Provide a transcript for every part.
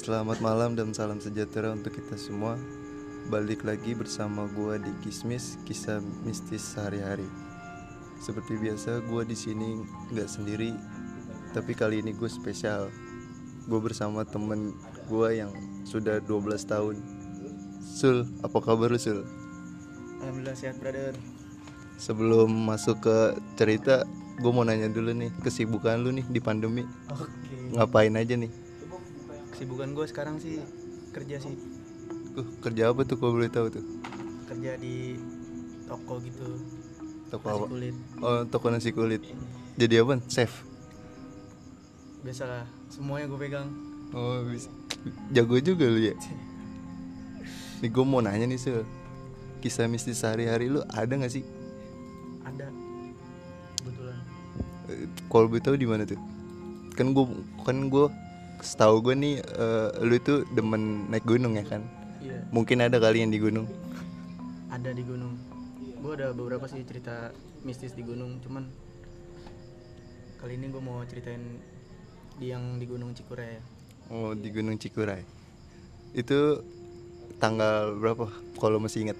Selamat malam dan salam sejahtera untuk kita semua. Balik lagi bersama gua di Kismis, kisah mistis sehari-hari. Seperti biasa, gua di sini nggak sendiri, tapi kali ini gue spesial. Gue bersama temen gua yang sudah 12 tahun. Sul, apa kabar lu Sul? Alhamdulillah sehat brother Sebelum masuk ke cerita, gue mau nanya dulu nih kesibukan lu nih di pandemi. Oke Ngapain aja nih? Kesibukan gue sekarang sih kerja sih Uh, kerja apa tuh kalau boleh tahu tuh? Kerja di toko gitu Toko nasi apa? kulit Oh, toko nasi kulit. Jadi apa? Chef. Biasalah semuanya gue pegang Oh, bisa. Jago juga lu ya. Nih gue mau nanya nih Sul Kisah mistis sehari-hari lu ada gak sih? Ada Kebetulan Eh, Kalau boleh tahu di mana tuh? Kan gue kan gue setahu gue nih eh, lu itu demen naik gunung ya kan? Iya Mungkin ada kali yang di gunung. ada di gunung Gue ada beberapa sih cerita mistis di gunung Cuman Kali ini gue mau ceritain di yang di gunung Cikure ya Oh, di Gunung Cikuray. Itu tanggal berapa? Kalau masih ingat?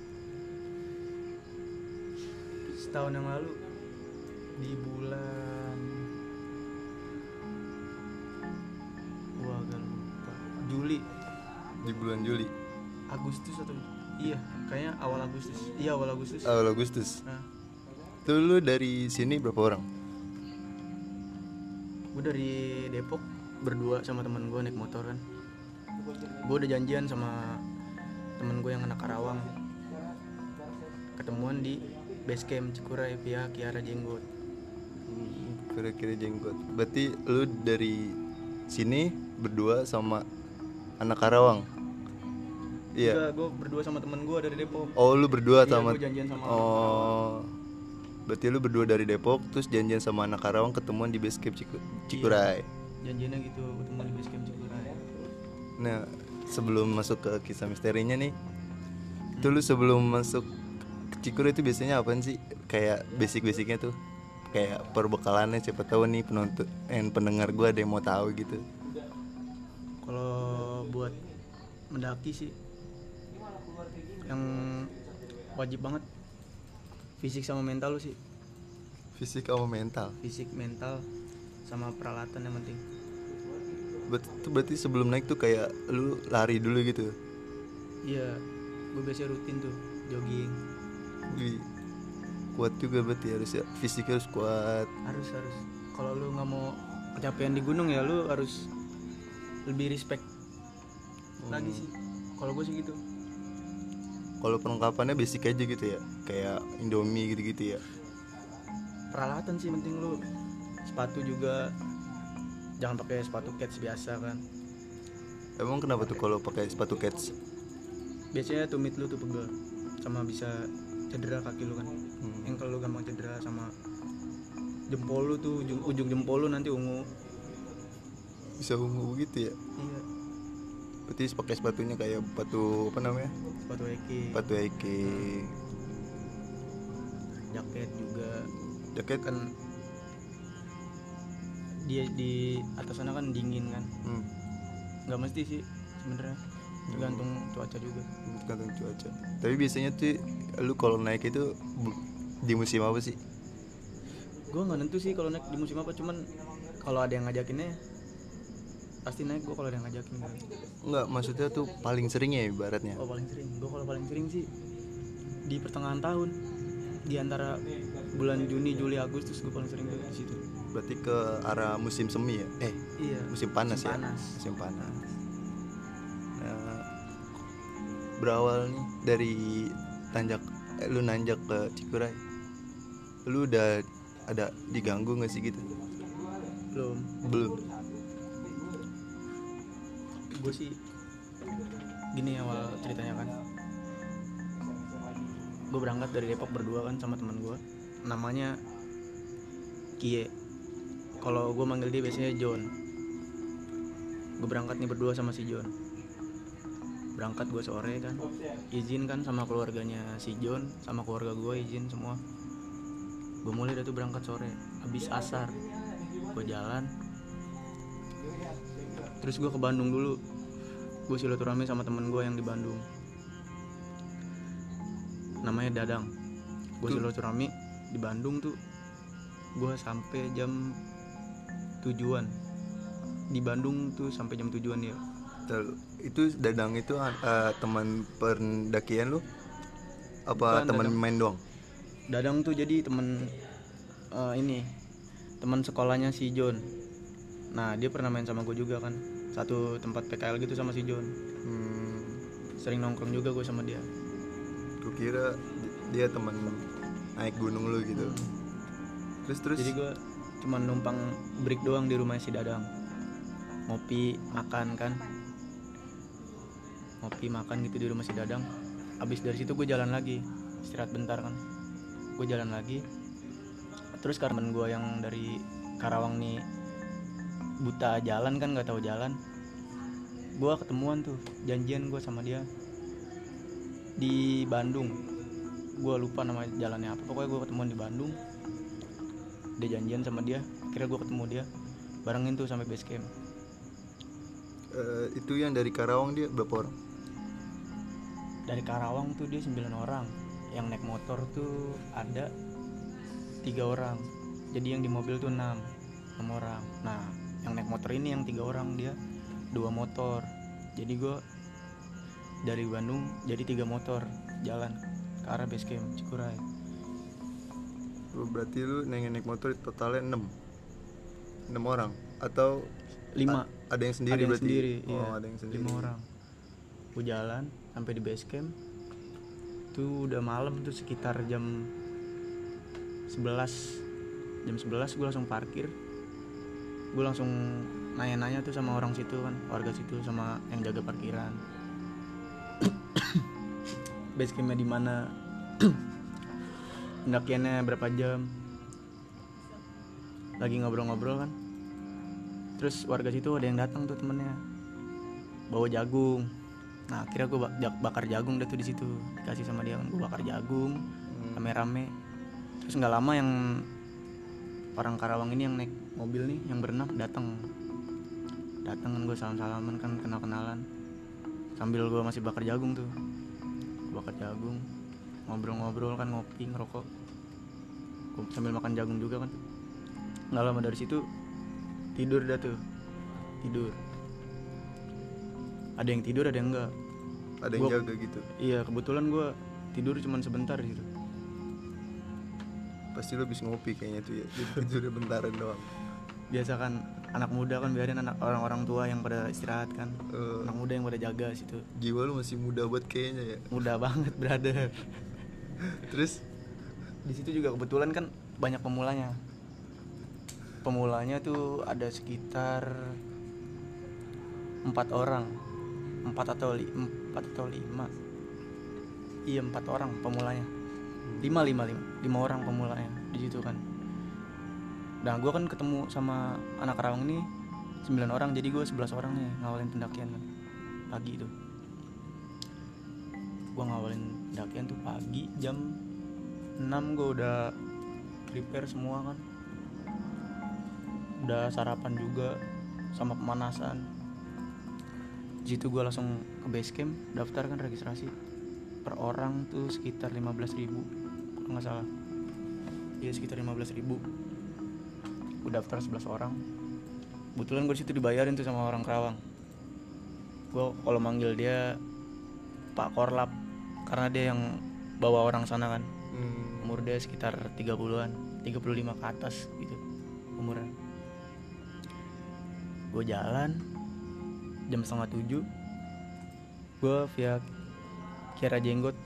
Setahun yang lalu Di bulan Juli Di bulan Juli. Agustus atau iya kayaknya awal Agustus iya awal Agustus Awal Agustus. nah, Tuh lu dari sini berapa orang? gue dari Depok berdua sama teman gue naik motor kan gue udah janjian sama temen gue yang anak Karawang ketemuan di base camp Cikuray via Kiara Jenggot Kira-kira jenggot. Berarti lu dari sini berdua sama anak Karawang. Iya. gue berdua sama temen gue dari Depok Oh, lu berdua Iya, sama janjian sama Oh. Berarti lu berdua dari Depok terus janjian sama anak Karawang ketemuan di base camp Ciku- Cikuray. janjiannya gitu ketemu di base camp Cikuray Nah, sebelum masuk ke kisah misterinya nih. Itu lu sebelum masuk ke Cikuray itu biasanya apaan sih? Kayak basic-basicnya tuh. Kayak perbekalannya siapa tahu nih penonton eh, pendengar gua ada yang mau tahu gitu. Mendaki sih yang wajib banget fisik sama mental lu sih Fisik sama mental. fisik mental sama peralatan yang penting Berarti, berarti sebelum naik tuh kayak lu lari dulu gitu. iya gue biasanya rutin tuh jogging Wih, kuat juga berarti harus ya. Fisiknya harus kuat. harus harus kalau lu nggak mau kecapean di gunung ya lu harus lebih respect lagi sih kalau gue sih gitu Kalau perlengkapannya basic aja gitu ya. Kayak Indomie gitu-gitu ya. peralatan sih penting lu sepatu juga jangan pakai sepatu cats biasa kan Emang kenapa tuh kalau pakai sepatu cats? biasanya tumit lu tuh pegel sama bisa cedera kaki lu kan Hmm. ankle lu gampang cedera sama jempol lu tuh ujung, ujung jempol lu nanti ungu Bisa ungu gitu ya. iya Berarti pakai sepatunya kayak sepatu apa namanya? sepatu eki Sepatu Eke. jaket juga Jaket kan. dia di atas sana kan dingin kan Hmm. nggak mesti sih sebenarnya tergantung cuaca juga Tergantung cuaca. Tapi biasanya tuh lu kalau naik itu di musim apa sih? gue nggak nentu sih kalau naik di musim apa cuman kalau ada yang ngajakinnya pasti naik gue kalau ada yang ngajakin kan. Enggak, maksudnya tuh paling sering ya ibaratnya. oh paling sering gue kalau paling sering sih di pertengahan tahun di antara bulan Juni Juli Agustus gue paling sering di situ Berarti ke arah musim semi ya? Eh, iya musim panas Musim ya? panas. Musim panas. Nah, berawal nih dari tanjak eh, lu nanjak ke Cikuray. Lu udah ada diganggu gak sih gitu? belum Belum. Gue sih gini awal ceritanya kan. Gue berangkat dari Depok berdua kan sama teman gue namanya Kie. Kalau gue manggil dia biasanya John. Gue berangkat nih berdua sama si John. Berangkat gue sore kan. Izin kan sama keluarganya si John sama keluarga gue izin semua. Gue mulai dah tuh berangkat sore. Habis asar gue jalan terus gue ke Bandung dulu. Gue silaturahmi sama temen gue yang di Bandung. Namanya Dadang. Gue silaturahmi di Bandung tuh. Gue sampai jam tujuan. Di Bandung tuh sampai jam tujuan ya itu dadang itu eh, teman pendakian lu? Apa teman main doang? Dadang tuh jadi temen eh, ini teman sekolahnya si John nah dia pernah main sama gue juga kan. Satu tempat PKL gitu sama si John. Hmm, sering nongkrong juga gue sama dia. Gue kira di- dia teman naik gunung lu gitu. Terus terus? Jadi gue cuma numpang break doang di rumah si Dadang. Ngopi makan kan. Ngopi makan gitu di rumah si Dadang. Abis dari situ gue jalan lagi. Istirahat bentar kan. Gue jalan lagi. Terus karena gue yang dari Karawang nih buta jalan kan nggak tahu jalan. Gue ketemuan tuh janjian gue sama dia. Di Bandung. Gue lupa nama jalannya apa. Pokoknya gue ketemuan di Bandung. Dia janjian sama dia. Kira gue ketemu dia. Barengin tuh sampai base camp. Eh, itu yang dari Karawang dia berapa orang? Dari Karawang tuh dia 9 orang. Yang naik motor tuh ada tiga orang. Jadi yang di mobil tuh 6 enam orang. Nah yang naik motor ini yang tiga orang dia dua motor. Jadi gue dari Bandung jadi tiga motor jalan ke arah base camp Cikuray. Oh, berarti lu naik naik motor totalnya 6 6 orang? Atau lima. ada yang sendiri ada yang berarti? sendiri oh iya. ada yang sendiri. lima orang. Gue jalan sampai di base camp. Tuh udah malam tuh sekitar jam 11 jam 11 gue langsung parkir gue langsung nanya-nanya tuh sama orang situ kan warga situ sama yang jaga parkiran. Base campnya di mana? Pendakiannya berapa jam? Lagi ngobrol-ngobrol kan? Terus warga situ ada yang datang tuh temennya bawa jagung. Nah akhirnya gue bakar jagung deh tuh di situ dikasih sama dia gue bakar jagung Hmm. rame-rame. Terus nggak lama yang orang Karawang ini yang naik mobil nih yang berenam datang datang kan gue salam salaman kan kenal kenalan sambil gue masih bakar jagung tuh. Bakar jagung ngobrol-ngobrol kan ngopi ngerokok. Sambil makan jagung juga kan. Nggak lama dari situ tidur dah tuh. Tidur. Ada yang tidur ada yang enggak ada yang Gua- jaga gitu? Iya kebetulan gue tidur cuman sebentar di situ pasti lu habis ngopi kayaknya tuh ya. Udah bentaran doang. Biasa kan anak muda kan biarin anak orang-orang tua yang pada istirahat kan. Eh, anak muda yang pada jaga situ. Jiwa lu masih muda buat kayaknya ya. Muda banget brother. Terus? Di situ juga kebetulan kan banyak pemulanya. Pemulanya tuh ada sekitar empat orang. Empat atau li, empat atau lima. Iya empat orang pemulanya lima lima lima. Lima orang pemulanya di situ kan. Nah gue kan ketemu sama anak Karawang ini sembilan orang. Jadi gue sebelas orang nih ngawalin pendakian kan pagi itu gue ngawalin pendakian tuh pagi jam 6 gue udah prepare semua kan. Udah sarapan juga sama pemanasan. Situ gue langsung ke base camp daftar kan registrasi. Per orang tuh sekitar 15.000 ribu nggak salah. Iya sekitar 15.000 ribu. Gue daftar 11 orang. Kebetulan gue situ dibayarin tuh sama orang Kerawang. Gue kalau manggil dia Pak Korlap karena dia yang bawa orang sana kan. Hmm, umur dia sekitar 30-an 35 ke atas gitu umurnya. Gue jalan jam setengah tujuh gue via Kiara Jenggot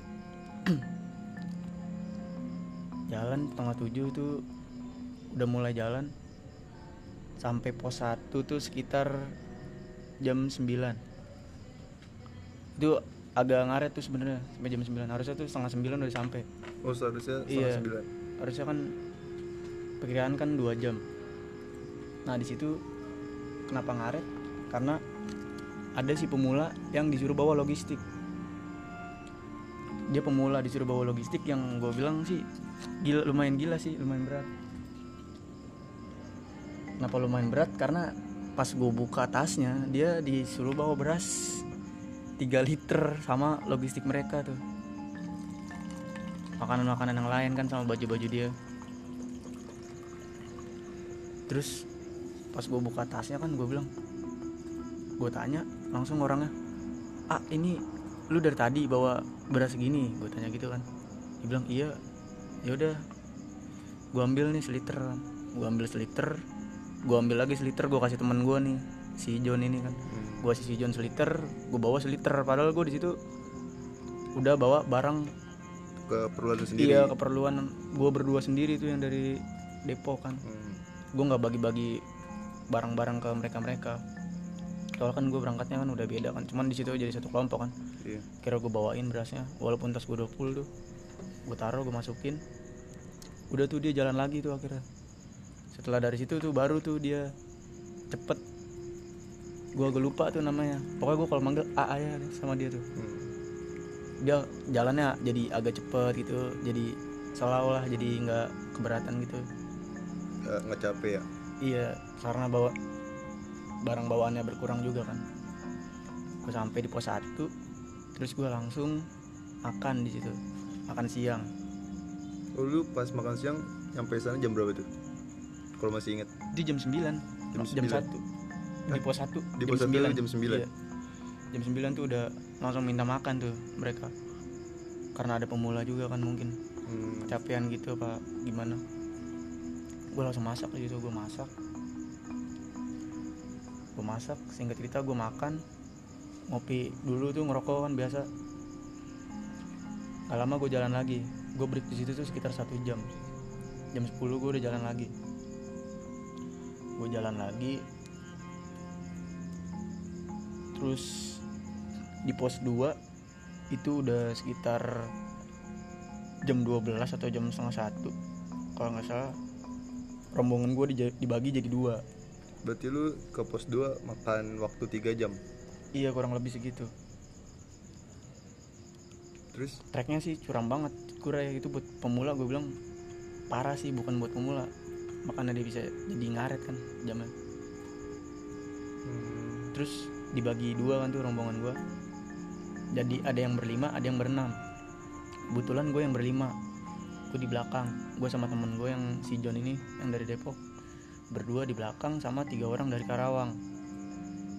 jalan setengah tujuh tuh udah mulai jalan. Sampai pos 1 tuh sekitar jam 9 itu agak ngaret tuh sebenarnya sampai jam 9 harusnya tuh setengah 9 udah sampai. Oh seharusnya setengah Iya. sembilan. Harusnya kan perkiraan kan dua jam. Nah di situ kenapa ngaret? Karena ada si pemula yang disuruh bawa logistik dia pemula disuruh bawa logistik yang gue bilang sih gila lumayan gila sih lumayan berat. Kenapa lumayan berat? Karena pas gue buka tasnya dia disuruh bawa beras 3 liter sama logistik mereka tuh. Makanan-makanan yang lain kan sama baju-baju dia. Terus pas gue buka tasnya kan gue bilang gue tanya langsung orangnya ah ini lu dari tadi bawa beras segini? Gue tanya gitu kan. Dia bilang iya. Ya udah gue ambil nih seliter. Gue ambil seliter gue ambil lagi seliter gue kasih teman gue nih si John ini kan. Hmm. gue kasih si John seliter gue bawa seliter. Padahal gue di situ udah bawa barang. Keperluan lu sendiri. Iya keperluan gue berdua sendiri tuh yang dari Depok kan. Hmm. gue nggak bagi-bagi barang-barang ke mereka-mereka. Soalnya kan gue berangkatnya kan udah beda kan. Cuman di situ jadi satu kelompok kan iya. Kira gue bawain berasnya walaupun tas gue 20 tuh. Gue taruh gue masukin. Udah tuh dia jalan lagi tuh akhirnya. Setelah dari situ tuh baru tuh dia cepet. Gue agak lupa tuh namanya. Pokoknya gue kalau manggil A aja sama dia tuh. Hmm. dia jalannya jadi agak cepet gitu jadi seolah-olah jadi nggak keberatan gitu. Nggak capek ya? Iya karena bawa barang bawaannya berkurang juga kan. Gue sampai di pos 1 terus gue langsung makan di situ. Makan siang. Oh, lu pas makan siang nyampe sana jam berapa tuh? Kalau masih inget itu jam 9 Jam jam 9. 1 di pos 1 Di pos satu jam 9? iya. jam 9 tuh udah langsung minta makan tuh mereka. Karena ada pemula juga kan mungkin. Hmm. kecapean gitu apa gimana? Gue langsung masak di situ. Gue masak. Gue masak. Singkat cerita gue makan ngopi dulu tuh ngerokok kan biasa. Gak lama gue jalan lagi. Gue break di situ tuh sekitar satu jam. Jam 10 gue udah jalan lagi. Gue jalan lagi. Terus di pos 2 itu udah sekitar jam 12 atau jam setengah satu. Kalau nggak salah rombongan gue dibagi jadi dua. Berarti lu ke pos 2 makan waktu 3 jam iya kurang lebih segitu. Terus? Treknya sih curam banget. Kurai itu buat pemula gue bilang parah sih bukan buat pemula. Makanya dia bisa jadi ngaret kan zaman hmm. terus dibagi dua kan tuh rombongan gue jadi ada yang berlima ada yang berenam. Kebetulan gue yang berlima. Gue di belakang. Gue sama temen gue yang si John ini yang dari Depok. Berdua di belakang sama tiga orang dari Karawang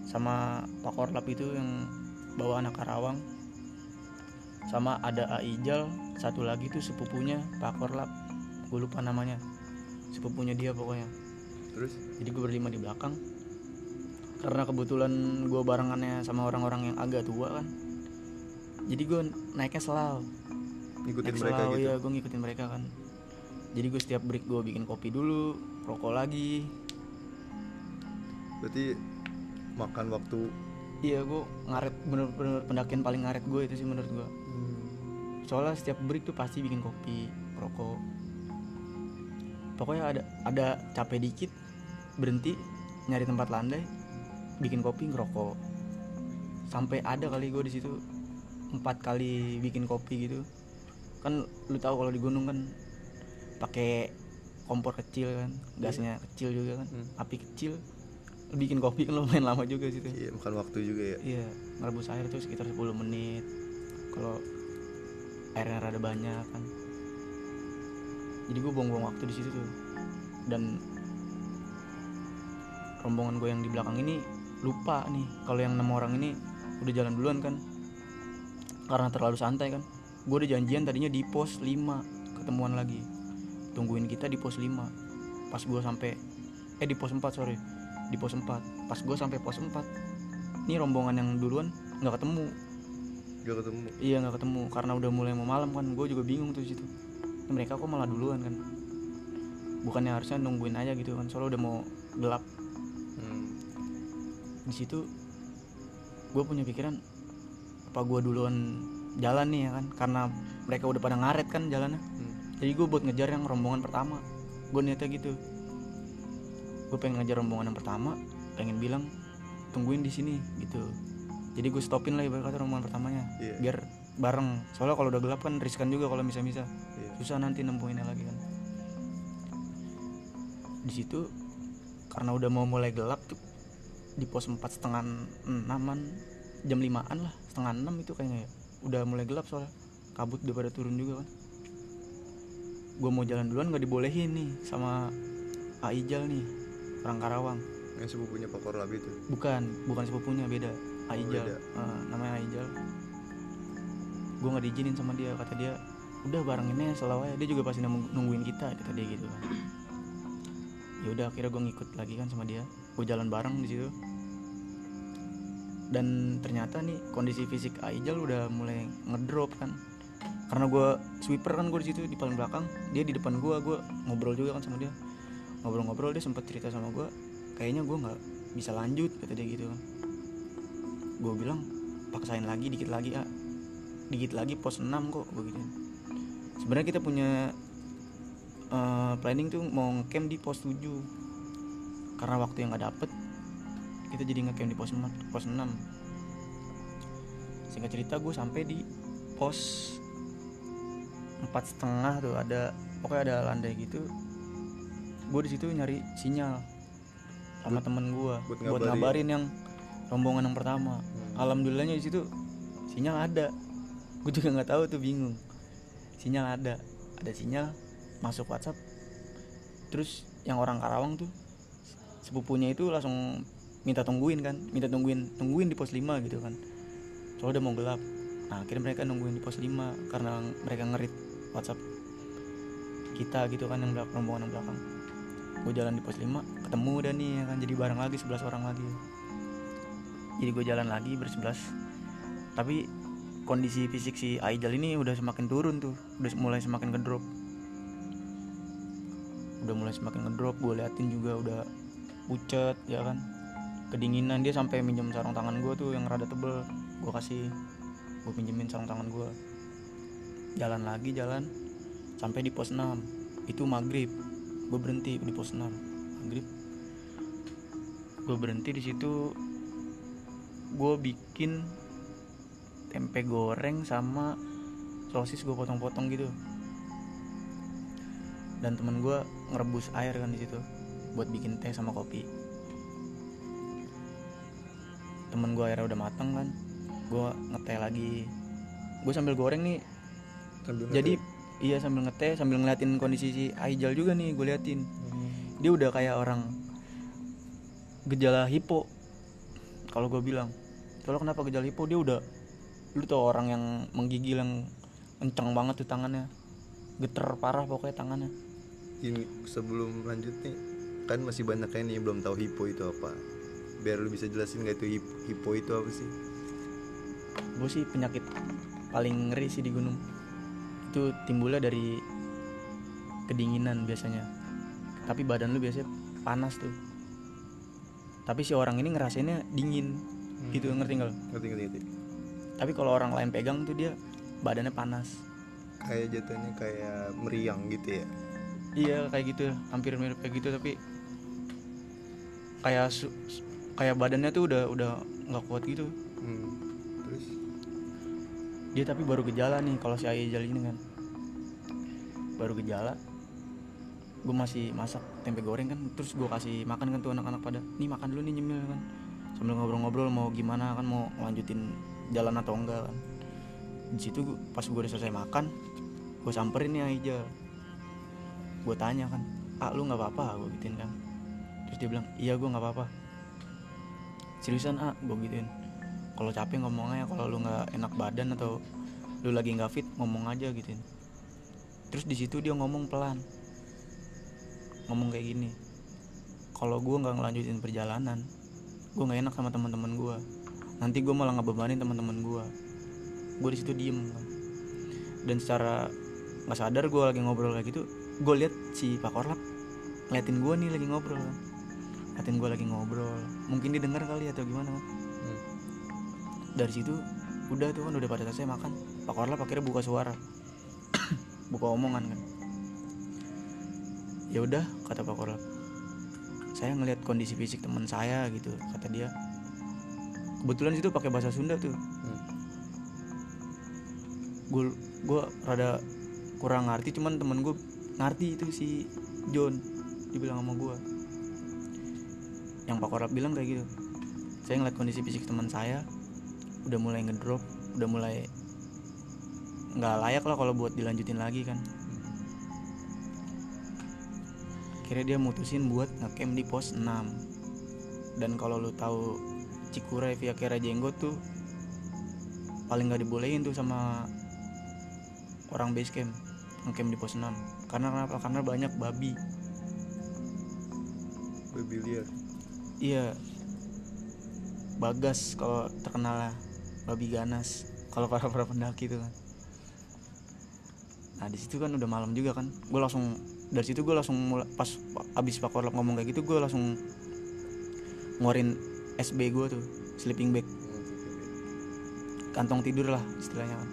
sama Pak Korlap itu yang bawa anak Karawang. Sama ada Aijal satu lagi tuh sepupunya Pak Korlap. Gue lupa namanya. Sepupunya dia pokoknya. Terus? Jadi gue berlima di belakang. Karena kebetulan gue barengannya sama orang-orang yang agak tua kan. Jadi gue naiknya selalu ngikutin naik mereka selalu gitu? ya gue ngikutin mereka kan. Jadi gue setiap break gue bikin kopi dulu rokok lagi. Berarti makan waktu iya gue ngaret bener-bener pendakian paling ngaret gue itu sih menurut gue soalnya setiap break tuh pasti bikin kopi rokok. Pokoknya ada ada capek dikit berhenti nyari tempat landai bikin kopi ngerokok. Sampai ada kali gue di situ empat kali bikin kopi gitu. Kan lu tahu kalau di gunung kan pakai kompor kecil kan gasnya kecil juga kan Hmm. api kecil bikin kopi kan lumayan lama juga situ iya makan waktu juga ya Iya, ngerebus air tuh sekitar 10 menit. Kalau airnya rada banyak kan. Jadi gue buang-buang waktu di situ tuh. Dan rombongan gue yang di belakang ini lupa nih kalau yang enam orang ini udah jalan duluan kan. Karena terlalu santai kan. Gue udah janjian tadinya di pos 5 ketemuan lagi. Tungguin kita di pos 5. Pas gue sampai eh di pos 4 sorry di pos 4 pas gue sampai pos 4 ini rombongan yang duluan nggak ketemu. Gak ketemu? Iya nggak ketemu. Karena udah mulai mau malam kan gue juga bingung tuh situ. Mereka kok malah duluan kan? Bukannya harusnya nungguin aja gitu kan soalnya udah mau gelap. Hmm. di situ gue punya pikiran apa gue duluan jalan nih ya kan? Karena mereka udah pada ngaret kan jalannya. Hmm. jadi gue buat ngejar yang rombongan pertama. Gue niatnya gitu gue pengen ngejar rombongan yang pertama pengen bilang tungguin di sini gitu. Jadi gue stopin lah ibarat kata rombongan pertamanya Iya. biar bareng. Soalnya kalau udah gelap kan riskan juga kalau bisa-bisa. Iya. susah nanti nempuinnya lagi kan. Di situ karena udah mau mulai gelap tuh di pos empat setengah enaman jam limaan lah setengah enam itu kayaknya ya. Udah mulai gelap soalnya. Kabut udah pada turun juga kan. Gue mau jalan duluan nggak dibolehin nih sama Aijal nih orang Karawang. Yang sepupunya Pak Korlap itu? Bukan bukan sepupunya beda. Aijal beda. Eh, namanya Aijal gue nggak diizinin sama dia kata dia udah bareng ini selalu aja. Dia juga pasti nunggu- nungguin kita kata dia gitu kan. Ya udah akhirnya gue ngikut lagi kan sama dia. Gue jalan bareng di situ. Dan ternyata nih kondisi fisik Aijal udah mulai ngedrop kan. Karena gue sweeper kan gue di situ di paling belakang. Dia di depan gue gue ngobrol juga kan sama dia ngobrol-ngobrol dia sempat cerita sama gue kayaknya gue nggak bisa lanjut kata dia gitu. Gue bilang paksain lagi dikit lagi ah dikit lagi pos 6 kok gue gitu. Sebenarnya kita punya eh, planning tuh mau ngecamp di pos 7 karena waktu yang nggak dapet kita jadi ngecamp di pos 6 pos 6 singkat cerita gue sampai di pos empat setengah tuh ada pokoknya ada landai gitu gue di situ nyari sinyal sama temen gue buat buat ngabarin. ngabarin yang rombongan yang pertama. Hmm. alhamdulillahnya di situ sinyal ada. Gue juga nggak tahu tuh bingung. Sinyal ada. Ada sinyal masuk WhatsApp. Terus yang orang Karawang tuh sepupunya itu langsung minta tungguin kan minta tungguin tungguin di pos 5 gitu kan. Soalnya udah mau gelap. Nah akhirnya mereka nungguin di pos 5 karena mereka ngerit WhatsApp kita gitu kan yang belakang rombongan yang belakang gue jalan di pos 5 ketemu dan nih ya kan. Jadi bareng lagi 11 orang lagi. Jadi gue jalan lagi bersebelas. Tapi kondisi fisik si Aijal ini udah semakin turun tuh. Udah mulai semakin ngedrop. Udah mulai semakin ngedrop. Gue liatin juga udah pucet ya kan. Kedinginan dia sampai minjem sarung tangan gue tuh yang rada tebel. Gue kasih gue pinjemin sarung tangan gue jalan lagi jalan. Sampai di pos 6 itu maghrib gue berhenti di pos 6 maghrib. Gue berhenti di situ. Gue bikin tempe goreng sama sosis gue potong-potong gitu. Dan temen gue ngerebus air kan di situ buat bikin teh sama kopi. Temen gue airnya udah mateng kan. Gue ngeteh lagi. Gue sambil goreng nih. Sambil jadi iya sambil ngeteh sambil ngeliatin kondisi si Aijal juga nih gue liatin. Ngeteh. dia udah kayak orang gejala hipo. Kalau gue bilang kalau kenapa gejala hipo? Dia udah lu tau orang yang menggigil yang kenceng banget tuh tangannya. Geter parah pokoknya tangannya. Ini sebelum lanjut nih kan masih banyak yang nih belum tahu hipo itu apa. Biar lu bisa jelasin gak itu hipo, hipo itu apa sih? Gue sih penyakit paling ngeri sih di gunung itu timbulnya dari kedinginan biasanya. Tapi badan lu biasanya panas tuh. Tapi si orang ini ngerasainnya dingin. Gitu ngerti nggak ngerti ngerti, ngerti. tapi kalau orang lain pegang tuh dia badannya panas. Kayak jatuhnya kayak meriang gitu ya? Iya kayak gitu. Hampir mirip kayak gitu tapi kayak su- kayak badannya tuh udah udah nggak kuat gitu. Hmm. terus dia tapi baru gejala nih kalau si Aijal ini kan. Baru gejala. Gue masih masak tempe goreng kan terus gue kasih makan kan tuh anak-anak pada. Nih makan dulu nih nyemil kan. Sambil ngobrol-ngobrol mau gimana kan mau lanjutin jalan atau enggak kan. Di situ pas gue udah selesai makan gue samperin nih Aijal. Gue tanya kan ah lu nggak apa-apa? Gue gituin kan. Terus dia bilang iya gue nggak apa-apa. Seriusan ah? Gue gituin kalau capek ngomong aja kalau lu nggak enak badan atau lu lagi nggak fit ngomong aja gitu. Terus di situ dia ngomong pelan. Ngomong kayak gini kalau gue nggak ngelanjutin perjalanan gue nggak enak sama teman-teman gue nanti gue malah ngebebanin teman-teman gue gue di situ diem kan. dan secara nggak sadar gue lagi ngobrol kayak gitu gue lihat si Pak Korlap ngeliatin gue nih lagi ngobrol kan. Ngeliatin gue lagi ngobrol. Mungkin dia dengar kali atau gimana kan. Dari situ udah tuh kan udah pada selesai makan. Pak Korlap akhirnya buka suara. Buka omongan kan. Ya udah kata Pak Korlap saya ngelihat kondisi fisik teman saya gitu kata dia. Kebetulan situ pakai bahasa Sunda tuh. Hmm. gue gue rada kurang ngerti cuman temen gue ngerti itu si John. Dibilang sama gue yang Pak Korlap bilang kayak gitu. Saya ngeliat kondisi fisik teman saya udah mulai ngedrop udah mulai nggak layak lah kalau buat dilanjutin lagi kan. Akhirnya dia mutusin buat ngecamp di pos 6 dan kalau lu tahu Cikure via Kera Jenggot tuh paling nggak dibolehin tuh sama orang base camp ngecamp di pos 6 karena kenapa? Karena banyak babi. Babi liar. Iya. Bagas kalau terkenal lah babi ganas. Kalau para para pendaki tuh kan. Nah di situ kan udah malam juga kan. Gue langsung dari situ gue langsung mulai pas abis pak Orlap ngomong kayak gitu gue langsung ngeluarin SB gue tuh sleeping bag. Kantong tidur lah istilahnya kan.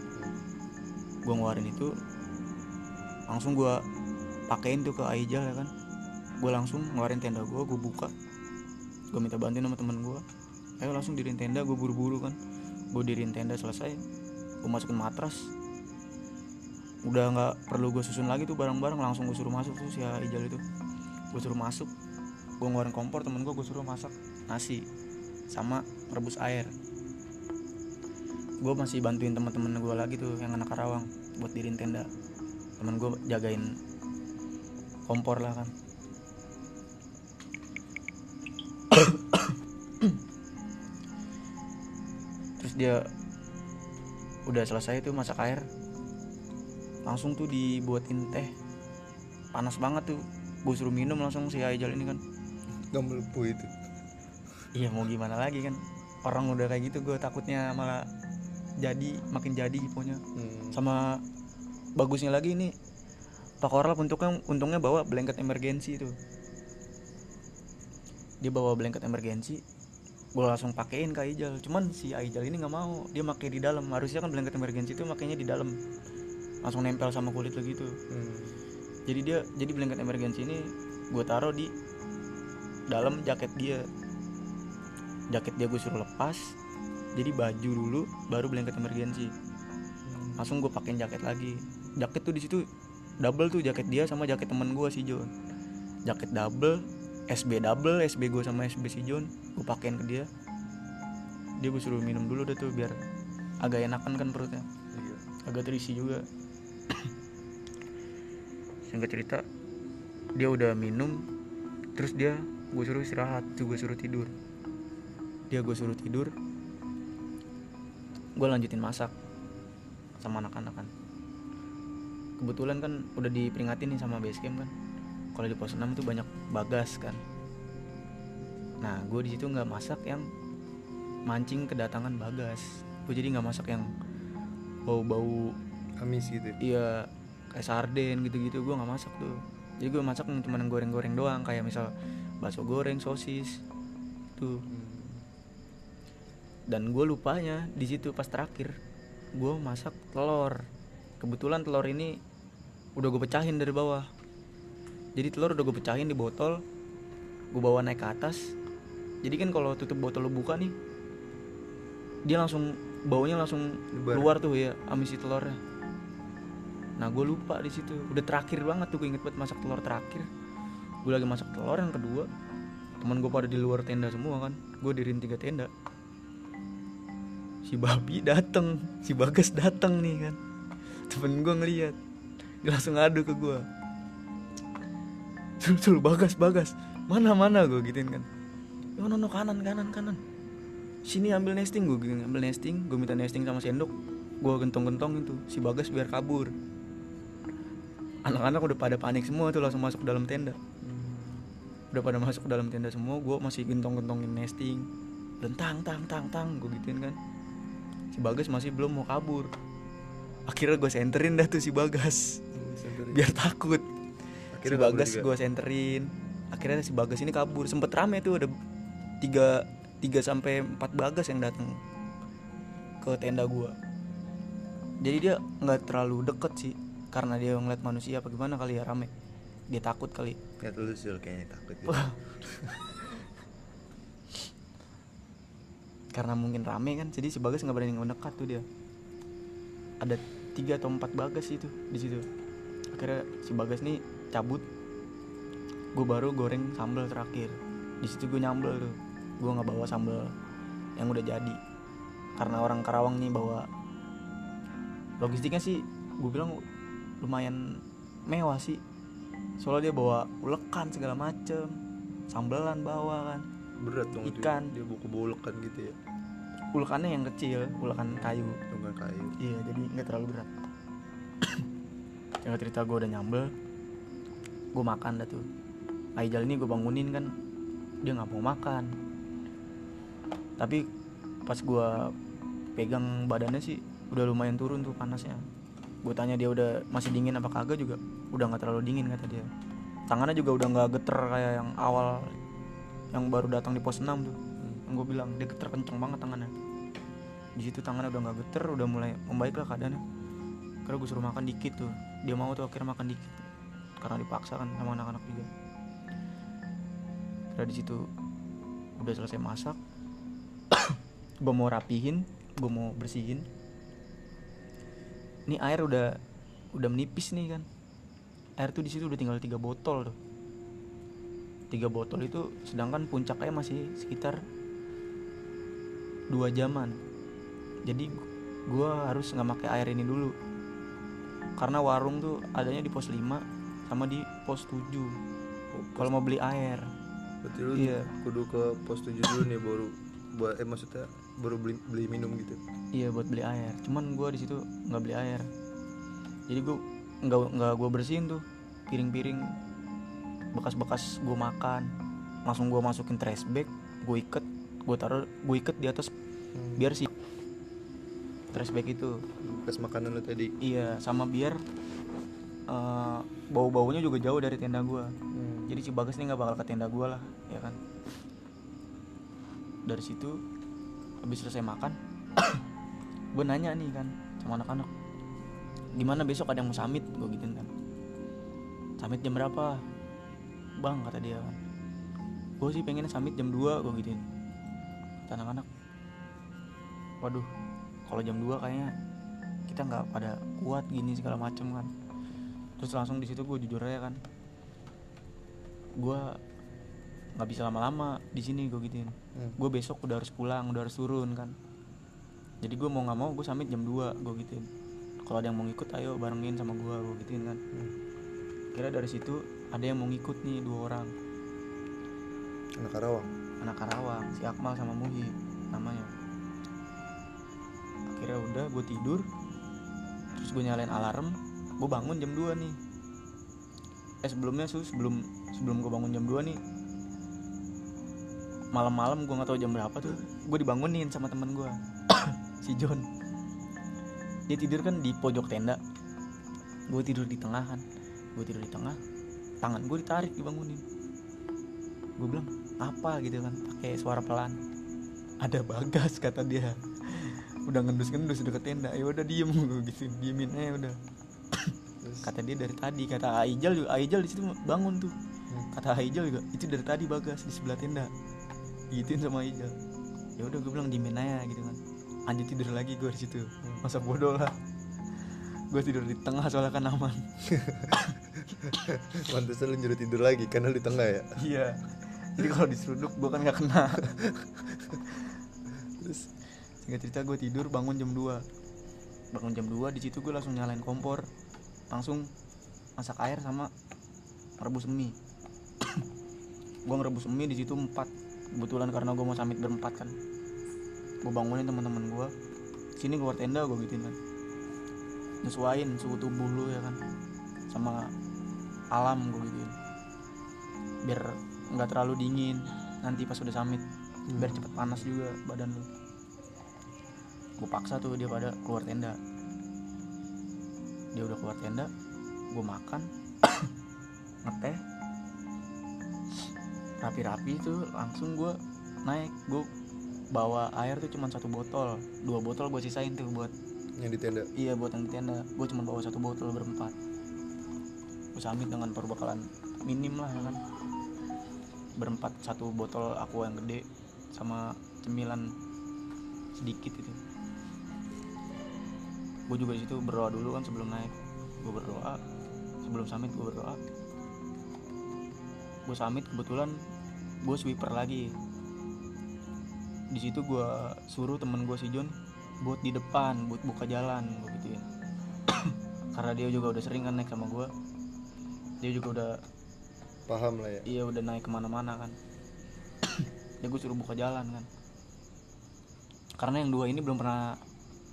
Gue ngeluarin itu langsung gue pakein tuh ke Aijal ya kan. Gue langsung ngeluarin tenda gue gue buka. Gue minta bantuin sama temen gue ayo langsung dirin tenda gue buru-buru kan gue dirin tenda selesai gue masukin matras. Udah nggak perlu gue susun lagi tuh barang-barang langsung gue suruh masuk tuh si Aijal itu. Gue suruh masuk gue ngeluarin kompor temen gue gue suruh masak nasi sama rebus air. Gue masih bantuin teman-teman gue lagi tuh yang anak Karawang buat dirin tenda temen gue jagain kompor lah kan terus dia udah selesai tuh masak air langsung tuh dibuatin teh. Panas banget tuh. Gue suruh minum langsung si Aijal ini kan. Nggak melepuh itu. Iya mau gimana lagi kan? Orang udah kayak gitu gue takutnya malah jadi makin jadi pokoknya hmm. sama bagusnya lagi ini Pak Korlap untungnya untungnya bawa blanket emergensi tuh. Dia bawa blanket emergensi gue langsung pakein ke Aijal. Cuman si Aijal ini nggak mau. Dia pakai di dalam. Harusnya kan blanket emergensi itu makainya di dalam. Langsung nempel sama kulit lo gitu. Hmm. jadi dia jadi blanket emergensi ini gue taruh di dalam jaket dia. Jaket dia gue suruh lepas. Jadi baju dulu baru blanket emergensi langsung gue pakein jaket lagi. Jaket tuh di situ double tuh jaket dia sama jaket temen gue si John. Jaket double SB double SB gue sama SB si John gue pakein ke dia. Dia gue suruh minum dulu deh tuh biar agak enakan kan perutnya. Iya. agak terisi juga. Singkat cerita dia udah minum terus dia gue suruh istirahat tuh gue suruh tidur. Dia gue suruh tidur. Gue lanjutin masak sama anak-anak kan. Kebetulan kan udah diperingatin nih sama base camp kan. Kalau di pos 6 tuh banyak bagas kan nah gue di situ nggak masak yang mancing kedatangan bagas. Gue jadi nggak masak yang bau-bau amis gitu. Iya kayak sarden gitu-gitu gue nggak masak tuh. Jadi gue masak yang cuma goreng-goreng doang kayak misal bakso goreng sosis tuh. Dan gue lupanya di situ pas terakhir gue masak telur. Kebetulan telur ini udah gue pecahin dari bawah. Jadi telur udah gue pecahin di botol gue bawa naik ke atas jadi kan kalau tutup botol lu buka nih dia langsung baunya langsung Lebar. keluar tuh ya amis si telurnya. Nah gue lupa di situ. Udah terakhir banget tuh gue inget banget masak telur terakhir. Gue lagi masak telur yang kedua. Teman gue pada di luar tenda semua kan. Gue dirin tiga tenda. Si babi dateng si bagas dateng nih kan. Temen gue ngeliat. Dia langsung ngadu ke gue sul bagas bagas. Mana mana gue gituin kan yo no, no kanan kanan kanan. Sini ambil nesting gue gini, ambil nesting gue minta nesting sama sendok. Gue gentong-gentong itu si bagas biar kabur. Anak-anak udah pada panik semua tuh langsung masuk ke dalam tenda. Udah pada masuk ke dalam tenda semua gue masih gentong-gentongin nesting. Dan tang tang tang tang gue gituin kan. Si bagas masih belum mau kabur. Akhirnya gue senterin dah tuh si bagas. Biar takut. Si Akhirnya kabur bagas gue senterin. Akhirnya si bagas ini kabur. Sempet rame tuh ada tiga tiga sampai empat bagas yang datang ke tenda gue jadi dia nggak terlalu deket sih karena dia ngeliat manusia apa gimana kali ya rame. Dia takut kali. Lihat lu sul kayaknya takut. Wah. karena mungkin rame kan jadi si bagas nggak berani mendekat tuh dia. Ada tiga atau empat bagas itu di situ. Akhirnya si bagas nih cabut. Gue baru goreng sambal terakhir. Di situ gue nyambel tuh gue nggak bawa sambal yang udah jadi. Karena orang Karawang nih bawa. Logistiknya sih gue bilang lumayan mewah sih. Soalnya dia bawa ulekan segala macem. Sambelan bawa kan. Berat dong dia- Ikan. dia buku bulekan gitu ya? Ulekannya yang kecil ulekan kayu. Dengan kayu. Iya jadi nggak terlalu berat. Singkat cerita gue udah nyambel. Gue makan dah tuh. Aijal ini gue bangunin kan. Dia nggak mau makan tapi pas gue pegang badannya sih udah lumayan turun tuh panasnya. Gue tanya dia udah masih dingin apa kagak juga udah nggak terlalu dingin kata dia. Tangannya juga udah nggak geter kayak yang awal yang baru datang di pos 6 tuh. Yang gue bilang dia geter kenceng banget tangannya. Di situ tangannya udah nggak geter udah mulai membaik lah keadaannya. Karena gue suruh makan dikit tuh. Dia mau tuh akhirnya makan dikit. Karena dipaksa kan sama anak-anak juga. Karena di situ udah selesai masak gue mau rapihin gue mau bersihin. Ini air udah udah menipis nih kan. Air tuh di situ udah tinggal tiga botol tuh. Tiga botol itu sedangkan puncaknya masih sekitar dua jaman. Jadi gua harus nggak pakai air ini dulu. Karena warung tuh adanya di pos 5 sama di pos 7 kalau mau beli air. Berarti lu Iya. kudu ke pos 7 dulu nih baru buat eh maksudnya baru beli beli minum gitu. Iya buat beli air. Cuman gua di situ nggak beli air. Jadi gua nggak nggak gua bersihin tuh. Piring-piring bekas-bekas gua makan. Langsung gua masukin trash bag gue iket gue taruh gue iket di atas biar si trash bag itu. Bekas makanan lu tadi. Iya sama biar eh, bau-baunya juga jauh dari tenda gua. Jadi si bagas ini nggak bakal ke tenda gua lah ya kan? Dari situ habis selesai makan gue nanya nih kan sama anak-anak gimana besok ada yang mau summit? Gue gituin kan. Summit jam berapa? Bang kata dia kan. Gue sih pengen summit jam 2 gue gituin. Kata anak-anak waduh kalau jam 2 kayaknya kita nggak pada kuat gini segala macem kan. Terus langsung di situ gue jujur aja kan gue nggak bisa lama-lama di sini gue gituin. Hmm. gue besok udah harus pulang udah harus turun kan. Jadi gue mau nggak mau gue sampai jam 2 gue gituin. Kalau ada yang mau ngikut ayo barengin sama gue gue gituin kan. Kira dari situ ada yang mau ngikut nih dua orang. Anak Karawang? Anak Karawang si Akmal sama Muhi namanya. Akhirnya udah gue tidur terus gue nyalain alarm gue bangun jam 2 nih. Eh sebelumnya su sebelum sebelum gue bangun jam 2 nih malam-malam gue nggak tahu jam berapa tuh gue dibangunin sama temen gue si John. Dia tidur kan di pojok tenda. Gue tidur di tengah kan gue tidur di tengah tangan gue ditarik dibangunin. Gue bilang apa? gitu kan pakai suara pelan. Ada bagas kata dia. Udah ngendus-ngendus deket tenda. Ya udah diem. Gue gitu diemin aja udah. Kata dia dari tadi kata Aijal juga Aijal di situ bangun tuh. Hmm, kata Aijal juga itu dari tadi bagas di sebelah tenda gituin sama Aijal ya udah gue bilang diemin aja gitu kan. Lanjut tidur lagi gue di situ. Masa bodoh lah. Gue tidur di tengah soalnya kan aman. Pantesan lu nyuruh tidur lagi karena di tengah ya? Iya. Jadi kalau diseruduk gue kan nggak kena. Terus? Singkat cerita gue tidur bangun jam 2 bangun jam 2 di situ gue langsung nyalain kompor. Langsung masak air sama rebus mie. Gue ngerebus mie di situ empat kebetulan karena gue mau samit berempat kan. Gue bangunin teman-teman gue sini keluar tenda gue gituin kan. Nyesuain suhu tubuh lu ya kan. Sama alam gue gituin. Biar nggak terlalu dingin nanti pas udah samit biar cepet panas juga badan lu. Gue paksa tuh dia pada keluar tenda. Dia udah keluar tenda gue makan ngeteh rapi-rapi tuh langsung gue naik gue bawa air tuh cuma satu botol. Dua botol gue sisain tuh buat yang di tenda? Iya buat yang di tenda. Gue cuma bawa satu botol berempat. Gue samit dengan perbekalan minim lah ya kan. Berempat satu botol aqua yang gede sama cemilan sedikit itu. Gue juga di situ berdoa dulu kan sebelum naik. Gue berdoa. Sebelum summit gue berdoa. Gue summit kebetulan gue sweeper lagi. Di situ gue suruh temen gue si John buat di depan buat buka jalan gue gituin. Karena dia juga udah sering kan naik sama gue dia juga udah paham lah ya. Iya udah naik ke mana-mana kan. Ya gue suruh buka jalan kan. Karena yang dua ini belum pernah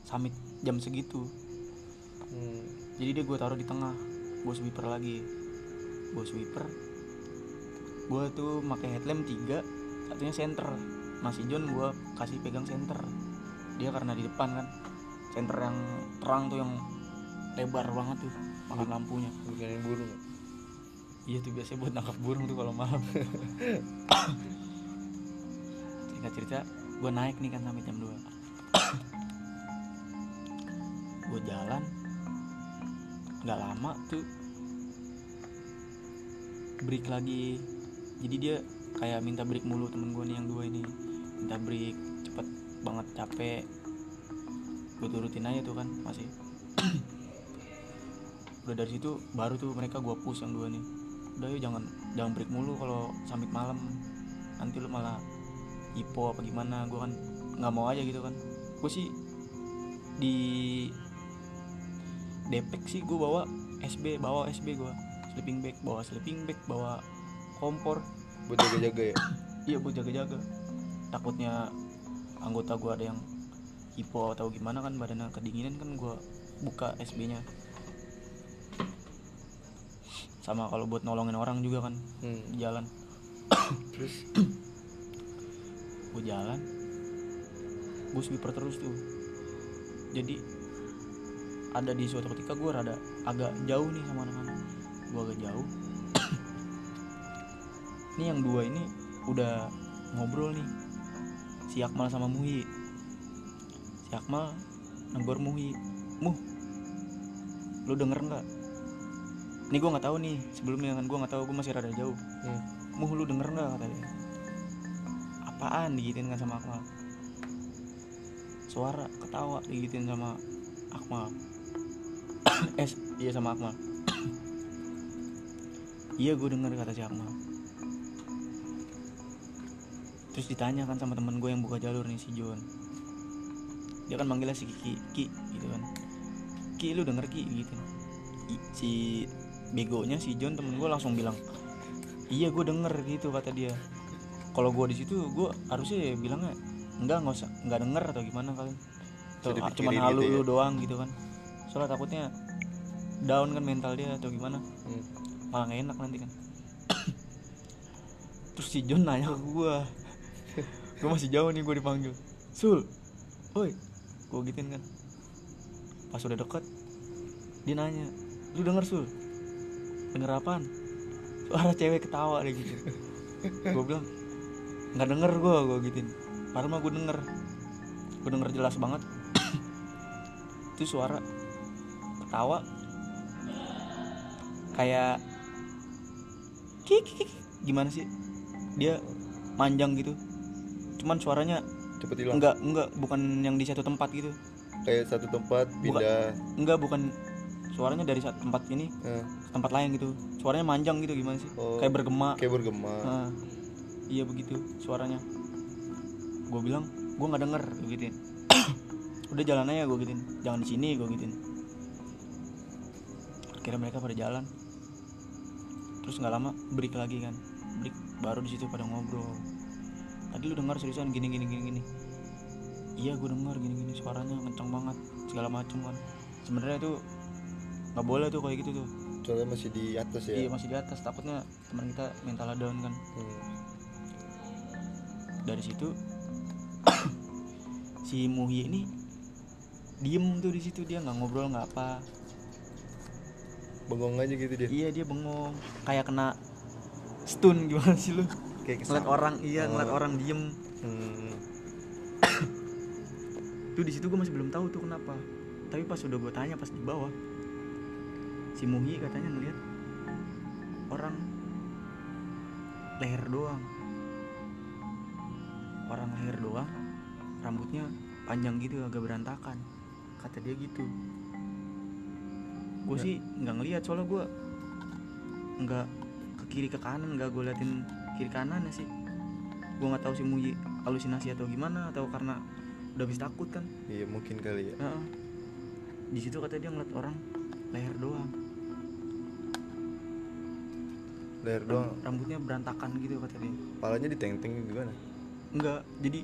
summit jam segitu. Hmm. jadi dia gue taruh di tengah gue sweeper lagi. Gue sweeper gue tuh pakai headlamp tiga satunya center masih John gue kasih pegang center dia karena di depan kan. Center yang terang tuh yang lebar banget tuh makan lampunya. Bukanin burung. Iya tuh biasanya buat nangkap burung tuh kalau malam. Singkat cerita gue naik nih kan sampai jam 2 gue jalan. Nggak lama tuh break lagi jadi dia kayak minta break mulu temen gue nih yang dua ini. Minta break cepet banget capek. Gue turutin aja tuh kan masih. Udah dari situ baru tuh mereka gue push yang dua nih. Udah yuk jangan jangan break mulu kalau sampai malam. Nanti lu malah hipo apa gimana gue kan nggak mau aja gitu kan. Gue sih di depek sih gue bawa SB bawa SB gue sleeping bag bawa sleeping bag bawa kompor. Buat jaga-jaga ya? Iya buat jaga-jaga. Takutnya anggota gue ada yang hipo atau gimana kan badannya kedinginan kan gue buka SB nya sama kalau buat nolongin orang juga kan hmm. di jalan. Terus? Gue jalan. Gue sweeper terus tuh. Jadi ada di suatu ketika gue rada agak jauh nih sama anak-anak. Gue agak jauh ini yang dua ini udah ngobrol nih. Si Akmal sama Muhi. Si Akmal negor Muhi Muh lu denger nggak? Ini gue nggak tahu nih sebelumnya kan gue nggak tahu gue masih rada jauh. Hmm. Muh lu denger nggak? kata dia. Apaan? digituin kan sama Akmal. Suara ketawa digituin sama Akmal. Eh iya sama Akmal. Iya gue denger kata si Akmal terus ditanya kan sama temen gue yang buka jalur nih si John. Dia kan manggilnya si Kiki Ki gitu kan. Ki lu denger Ki? Gitu. I- si begonya si John temen gue langsung bilang iya gue denger gitu kata dia. Kalau gue di situ gue harusnya ya bilangnya enggak nggak usah nggak denger atau gimana kalian? Tuh cuman halu gitu ya? lu doang gitu kan. Soalnya takutnya down kan mental dia atau gimana. Hmm. malah nggak enak nanti kan. Terus si John nanya ke gue gue masih jauh nih gue dipanggil. Sul oi gue gituin kan. Pas udah deket dia nanya lu denger Sul? Denger apaan? Suara cewek ketawa deh gitu. Gue bilang nggak denger gue gue gituin. Padahal mah gue denger. Gue denger jelas banget. Itu suara ketawa. Kayak kik. Gimana sih? Dia manjang gitu cuman suaranya cepet hilang. enggak enggak bukan yang di satu tempat gitu. Kayak satu tempat pindah. enggak bukan. Suaranya dari satu tempat ini eh, ke tempat lain gitu. Suaranya manjang gitu gimana sih? Oh. kayak bergema. kayak bergema. Nah, iya begitu suaranya. Gue bilang gue nggak denger gituin. Udah jalan aja gue gituin. Jangan di sini gue gituin. Akhirnya mereka pada jalan. Terus nggak lama break lagi kan. Break baru di situ pada ngobrol tadi lu dengar seriusan gini gini gini gini. Iya gue dengar gini gini. Suaranya kencang banget segala macem kan. Sebenarnya itu nggak boleh tuh kayak gitu tuh. Soalnya masih di atas ya? Iya masih di atas. Takutnya teman kita mental down kan. Hmm. dari situ si Muhyi ini diem tuh di situ. Dia nggak ngobrol nggak apa. Bengong aja gitu dia? Iya dia bengong. Kayak kena stun gimana sih lu kayak ngeliat orang iya ngeliat Oh. orang diem Hmm. tuh di situ gue masih belum tahu tuh kenapa tapi pas udah gue tanya pas di bawah si Muhyi katanya ngeliat orang leher doang orang leher doang rambutnya panjang gitu agak berantakan kata dia gitu gue Ya. sih nggak ngeliat soalnya gue nggak ke kiri ke kanan nggak gue liatin kiri kanan sih. Gue nggak tahu sih Muji halusinasi atau gimana atau karena udah habis takut kan. Iya mungkin kali ya. Heeh. di situ katanya dia ngeliat orang leher doang. Leher doang? rambutnya berantakan gitu kata dia palanya diteng-teng gimana enggak jadi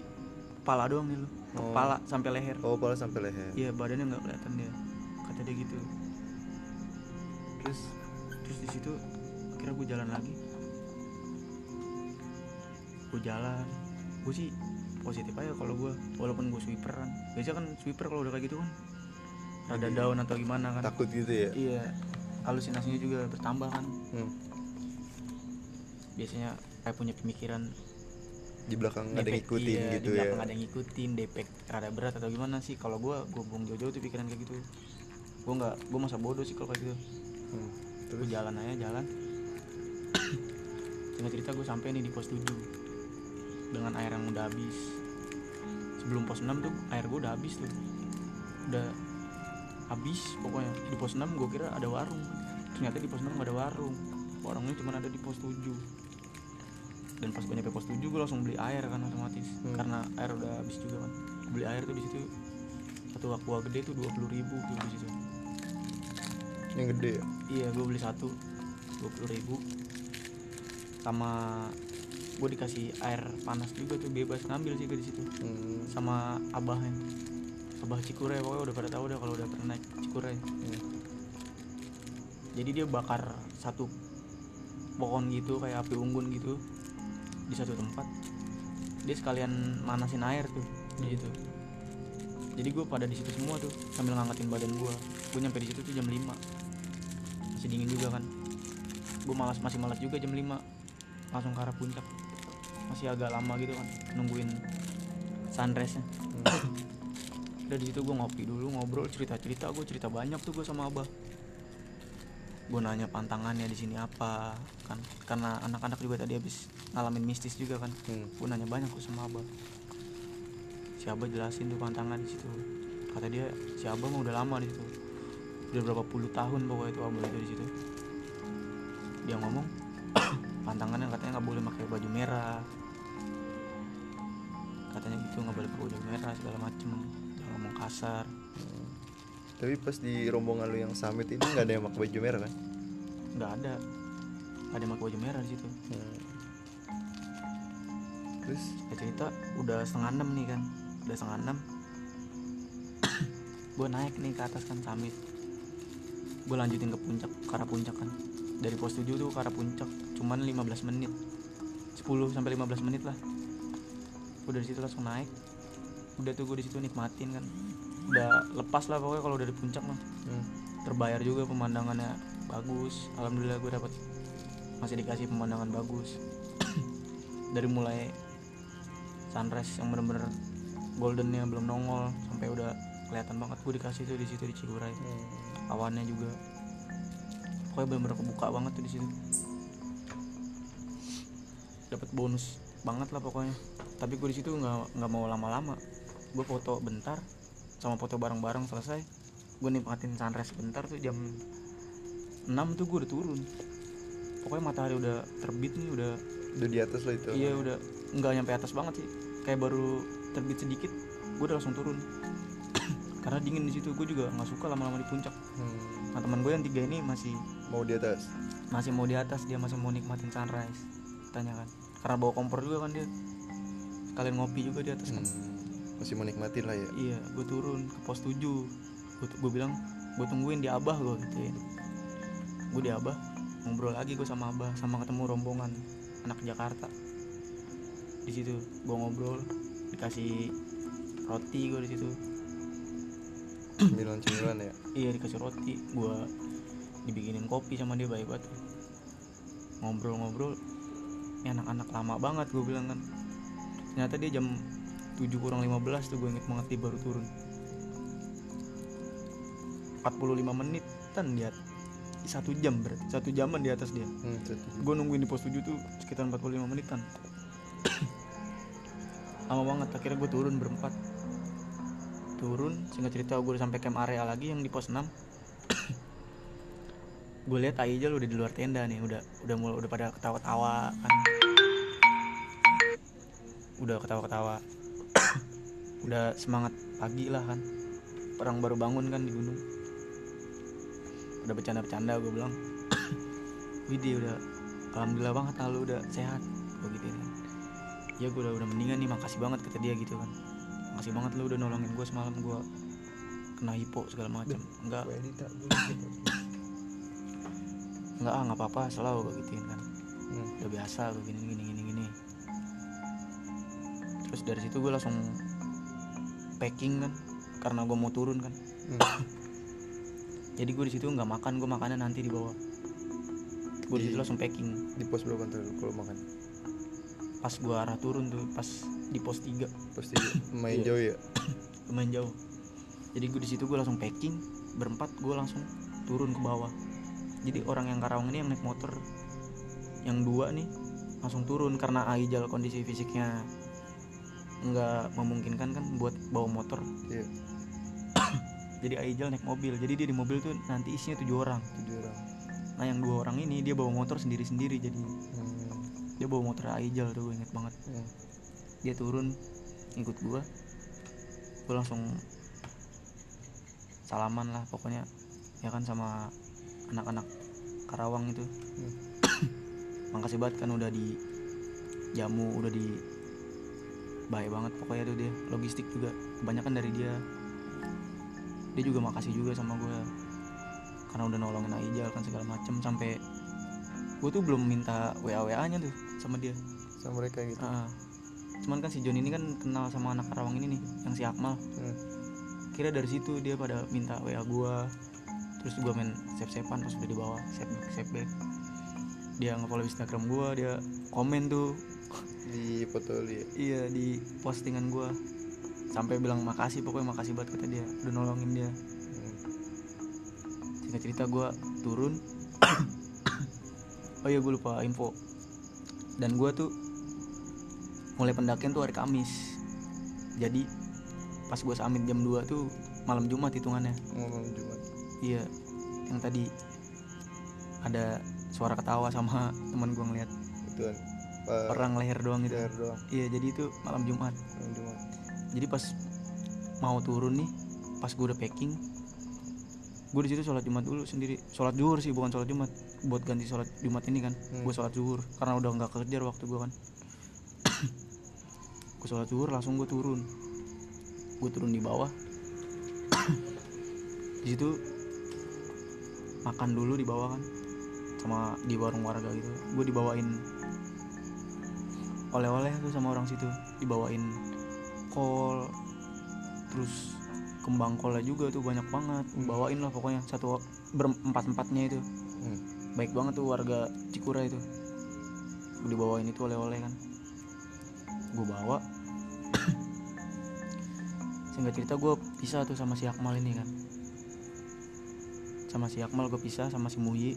kepala doang nih lu. Oh. kepala sampai leher. Oh pala sampai leher. Iya badannya nggak kelihatan dia. Kata dia gitu. Terus? Terus di situ akhirnya gue jalan lagi gue jalan. Gue sih positif aja kalau gue walaupun gue sweeperan. Biasa kan sweeper kalau udah kayak gitu kan rada Jadi, down atau gimana kan. takut gitu ya? Iya halusinasinya juga bertambah kan. Hmm. biasanya kayak punya pemikiran di belakang ada yang ngikutin iya, gitu di ya? belakang ada yang ngikutin defek rada berat atau gimana sih? Kalau gue gue buang jauh-jauh tuh pikiran kayak gitu. Gue nggak gue masa bodoh sih kalau kayak gitu. Hmm. gue terus? jalan aja jalan. Singkat cerita gue sampai nih di pos 7 dengan air yang udah habis. Sebelum pos 6 tuh air gue udah habis tuh. Udah habis pokoknya. Di pos 6 gue kira ada warung. Ternyata di pos 6 gak ada warung. Warungnya cuma ada di pos 7 dan pas gue nyampe pos 7 gue langsung beli air kan otomatis. Hmm. karena air udah habis juga kan. Beli air tuh di situ satu aqua gede tuh 20.000 ribu tuh di situ. Yang gede ya? Iya, gue beli satu dua puluh ribu. Sama gue dikasih air panas juga tuh bebas ngambil sih gue di situ. Hmm. Sama abahnya, abah Cikure pokoknya udah pada tahu deh kalau udah pernah naik Cikure. Hmm. Jadi dia bakar satu pohon gitu kayak api unggun gitu di satu tempat. Dia sekalian manasin air tuh di situ. Jadi gue pada di situ semua tuh sambil ngangetin badan gue. Gue nyampe di situ tuh jam 5 masih dingin juga kan gue malas masih malas juga jam 5 langsung ke arah puncak masih agak lama gitu kan nungguin sunrise nya Hmm. udah di situ gue ngopi dulu ngobrol cerita cerita gue cerita banyak tuh gue sama abah. Gue nanya pantangannya di sini apa kan. Karena anak-anak juga tadi habis ngalamin mistis juga kan. Hmm. gue nanya banyak tuh sama abah. Si abah jelasin tuh pantangan di situ. Kata dia si abah mah udah lama di situ. Udah berapa puluh tahun pokoknya itu abah itu di situ. Dia ngomong pantangannya katanya nggak boleh pakai baju merah. Katanya gitu nggak boleh pakai baju merah segala macem. Jangan ngomong kasar. Hmm. tapi pas di rombongan lu yang summit ini nggak ada yang pakai baju merah kan? Nggak ada. Nggak ada yang pakai baju merah di situ. Hmm. terus? Ya cerita udah setengah enam nih kan? Udah setengah enam. Gue naik nih ke atas kan summit. Gue lanjutin ke puncak ke arah puncak kan. Dari pos 7 tuh ke arah puncak cuman 15 menit. 10 sampai 15 menit lah. Udah di situ langsung naik. Udah tuh gue di situ nikmatin kan. Udah lepas lah pokoknya kalau udah di puncak mah. Hmm. terbayar juga pemandangannya bagus. Alhamdulillah gue dapat masih dikasih pemandangan bagus. Dari mulai sunrise yang bener-bener goldennya belum nongol sampai udah kelihatan banget gue dikasih tuh di situ di Ciguray Hmm. awannya juga. Pokoknya bener-bener kebuka banget tuh di situ dapat bonus banget lah pokoknya. Tapi gue di situ nggak nggak mau lama-lama. Gue foto bentar sama foto bareng-bareng selesai gue nikmatin sunrise bentar tuh jam 6 tuh gue udah turun. Pokoknya matahari udah terbit nih udah udah di atas lah itu. Iya udah nggak nyampe atas banget sih. Kayak baru terbit sedikit gue udah langsung turun. Karena dingin di situ gue juga nggak suka lama-lama di puncak. Hmm. nah teman gue yang tiga ini masih mau di atas? Masih mau di atas dia masih mau nikmatin sunrise. Tanya kan karena bawa kompor juga kan dia. Kalian ngopi juga di atas kan. Hmm. masih mau nikmatin lah ya. Iya gue turun ke pos 7 gue, gue bilang gue tungguin di abah gue gituin gue di abah ngobrol lagi gue sama abah sama ketemu rombongan anak Jakarta. Di situ gue ngobrol dikasih roti gue di situ. Cemilan-cemilan ya? Iya dikasih roti. Gue dibikinin kopi sama dia baik banget. Ngobrol-ngobrol ini anak-anak lama banget gue bilang kan. Ternyata dia jam 7 kurang 15 tuh gue inget banget dia baru turun. 45 menitan dia. Satu jam berarti satu jaman di atas dia. Hmm, gue nungguin di pos 7 tuh sekitar 45 menitan. Lama banget akhirnya gue turun berempat. Turun singkat cerita gue udah sampai camp area lagi yang di pos 6 gue lihat Aijal udah di luar tenda nih udah udah mulai udah pada ketawa-tawa kan udah ketawa-ketawa. Udah semangat pagi lah kan. Orang baru bangun kan di gunung. Udah bercanda-bercanda gue bilang. Widih udah alhamdulillah banget lah lu udah sehat. Gue gitu kan. Ya gue udah udah mendingan nih makasih banget kata dia gitu kan. Makasih banget lu udah nolongin gue semalam gue kena hipo segala macam enggak. gitu. enggak ah nggak apa-apa selalu gue gituin kan. Hmm. udah biasa gue gini gini terus dari situ gue langsung packing kan karena gue mau turun kan Hmm. jadi gue di situ nggak makan gue makannya nanti di bawah gue di situ langsung packing Di pos berapa ntar kalau makan? pas gue arah turun tuh pas di pos 3 Pasti main Iya. jauh ya. lumayan jauh jadi gue di situ gue langsung packing berempat gue langsung turun ke bawah jadi orang yang Karawang ini yang naik motor yang dua nih langsung turun karena Aijal kondisi fisiknya nggak memungkinkan kan buat bawa motor Iya. jadi Aijal naik mobil jadi dia di mobil tuh nanti isinya tujuh orang Tujuh orang. nah yang dua orang ini dia bawa motor sendiri sendiri jadi Hmm. dia bawa motor Aijal tuh inget banget Hmm. dia turun ikut gua gua langsung salaman lah pokoknya ya kan sama anak-anak Karawang itu Hmm. makasih banget kan udah di jamu udah di baik banget pokoknya tuh dia. Logistik juga kebanyakan dari dia. Dia juga makasih juga sama gue karena udah nolongin Aijal kan segala macem sampai gue tuh belum minta wa wa nya tuh sama dia. Sama mereka gitu. Ah, cuman kan si John ini kan kenal sama anak Karawang ini nih yang si Akmal. Hmm. kira dari situ dia pada minta WA gua. Terus gua main save savean pas udah di bawah save back. Dia nge-follow Instagram gua dia komen tuh Di foto li. iya di postingan gua. Sampai bilang makasih pokoknya makasih banget kata dia. Udah nolongin dia. Hmm. singkat cerita gua turun. Oh iya gue lupa info. Dan gua tuh mulai pendakian tuh hari Kamis. Jadi pas gua samit jam 2 tuh malam Jumat hitungannya. Ngomong Jumat. iya yang tadi ada suara ketawa sama teman gua ngeliat. Itu orang leher doang gitu. Leher doang. iya jadi itu malam Jumat. Ngomong Jumat. jadi pas mau turun nih pas gue udah packing gue di situ sholat jumat dulu sendiri. Sholat zuhur sih bukan sholat jumat. Buat ganti sholat jumat ini kan Hmm. gue sholat zuhur. Karena udah nggak kejar waktu gue kan. Gue sholat zuhur langsung gue turun. Gue turun di bawah. Di situ makan dulu di bawah kan sama di warung warga gitu. Gue dibawain oleh-oleh tuh sama orang situ dibawain kol terus kembang kolnya juga tuh banyak banget Hmm. bawain lah pokoknya satu berempat empatnya itu. Hmm. baik banget tuh warga Cikura itu. Dibawain itu oleh-oleh kan. Gue bawa. Singkat cerita gue pisah tuh sama si Akmal ini kan. Sama si Akmal gue pisah sama si Muhyi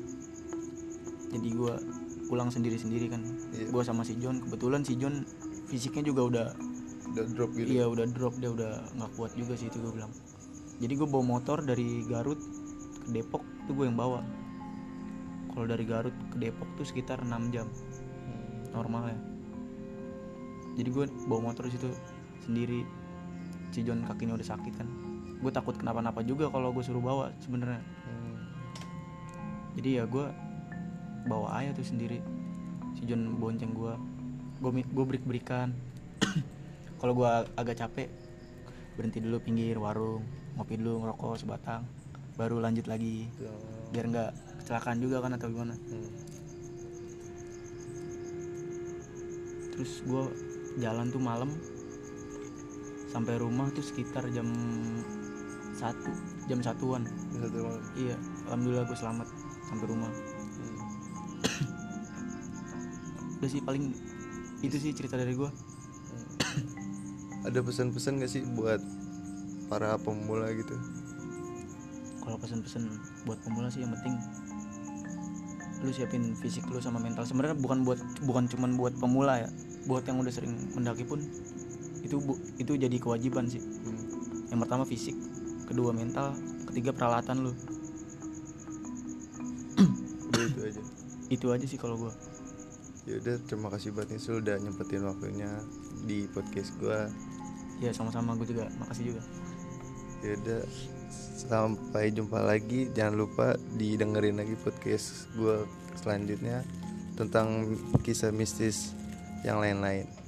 jadi gue pulang sendiri-sendiri kan Iya. gue sama si John kebetulan si John fisiknya juga udah Udah drop gitu. Iya udah drop dia udah nggak kuat juga sih itu gue bilang. Jadi gue bawa motor dari Garut ke Depok tuh gue yang bawa. Kalau dari Garut ke Depok tuh sekitar 6 jam normal ya. Jadi gue bawa motor di situ sendiri. Si John kakinya udah sakit kan. Gue takut kenapa-napa juga kalau gue suruh bawa sebenarnya. Hmm. Jadi ya gue bawa aja tuh sendiri. Si John bonceng gue. Gue gue break berikan. kalau gue agak capek berhenti dulu pinggir warung ngopi dulu ngerokok sebatang baru lanjut lagi Ya. biar nggak kecelakaan juga kan atau gimana Hmm. terus gue jalan tuh malam sampai rumah tuh sekitar jam satu jam satuan Ini Satu malam. iya alhamdulillah gue selamat sampai rumah udah sih paling itu sih cerita dari gue Ada pesan-pesan gak sih buat para pemula gitu? kalau pesan-pesan buat pemula sih yang penting lu siapin fisik lu sama mental sebenarnya bukan buat bukan cuman buat pemula ya buat yang udah sering mendaki pun itu bu- itu jadi kewajiban sih Hmm. yang pertama fisik kedua mental ketiga peralatan lu itu aja. itu aja sih kalau gua Yaudah terima kasih banget nih Sul udah nyempetin waktunya di podcast gue ya sama-sama gue juga makasih juga. Yaudah sampai jumpa lagi. Jangan lupa didengerin lagi podcast gue selanjutnya tentang kisah mistis yang lain-lain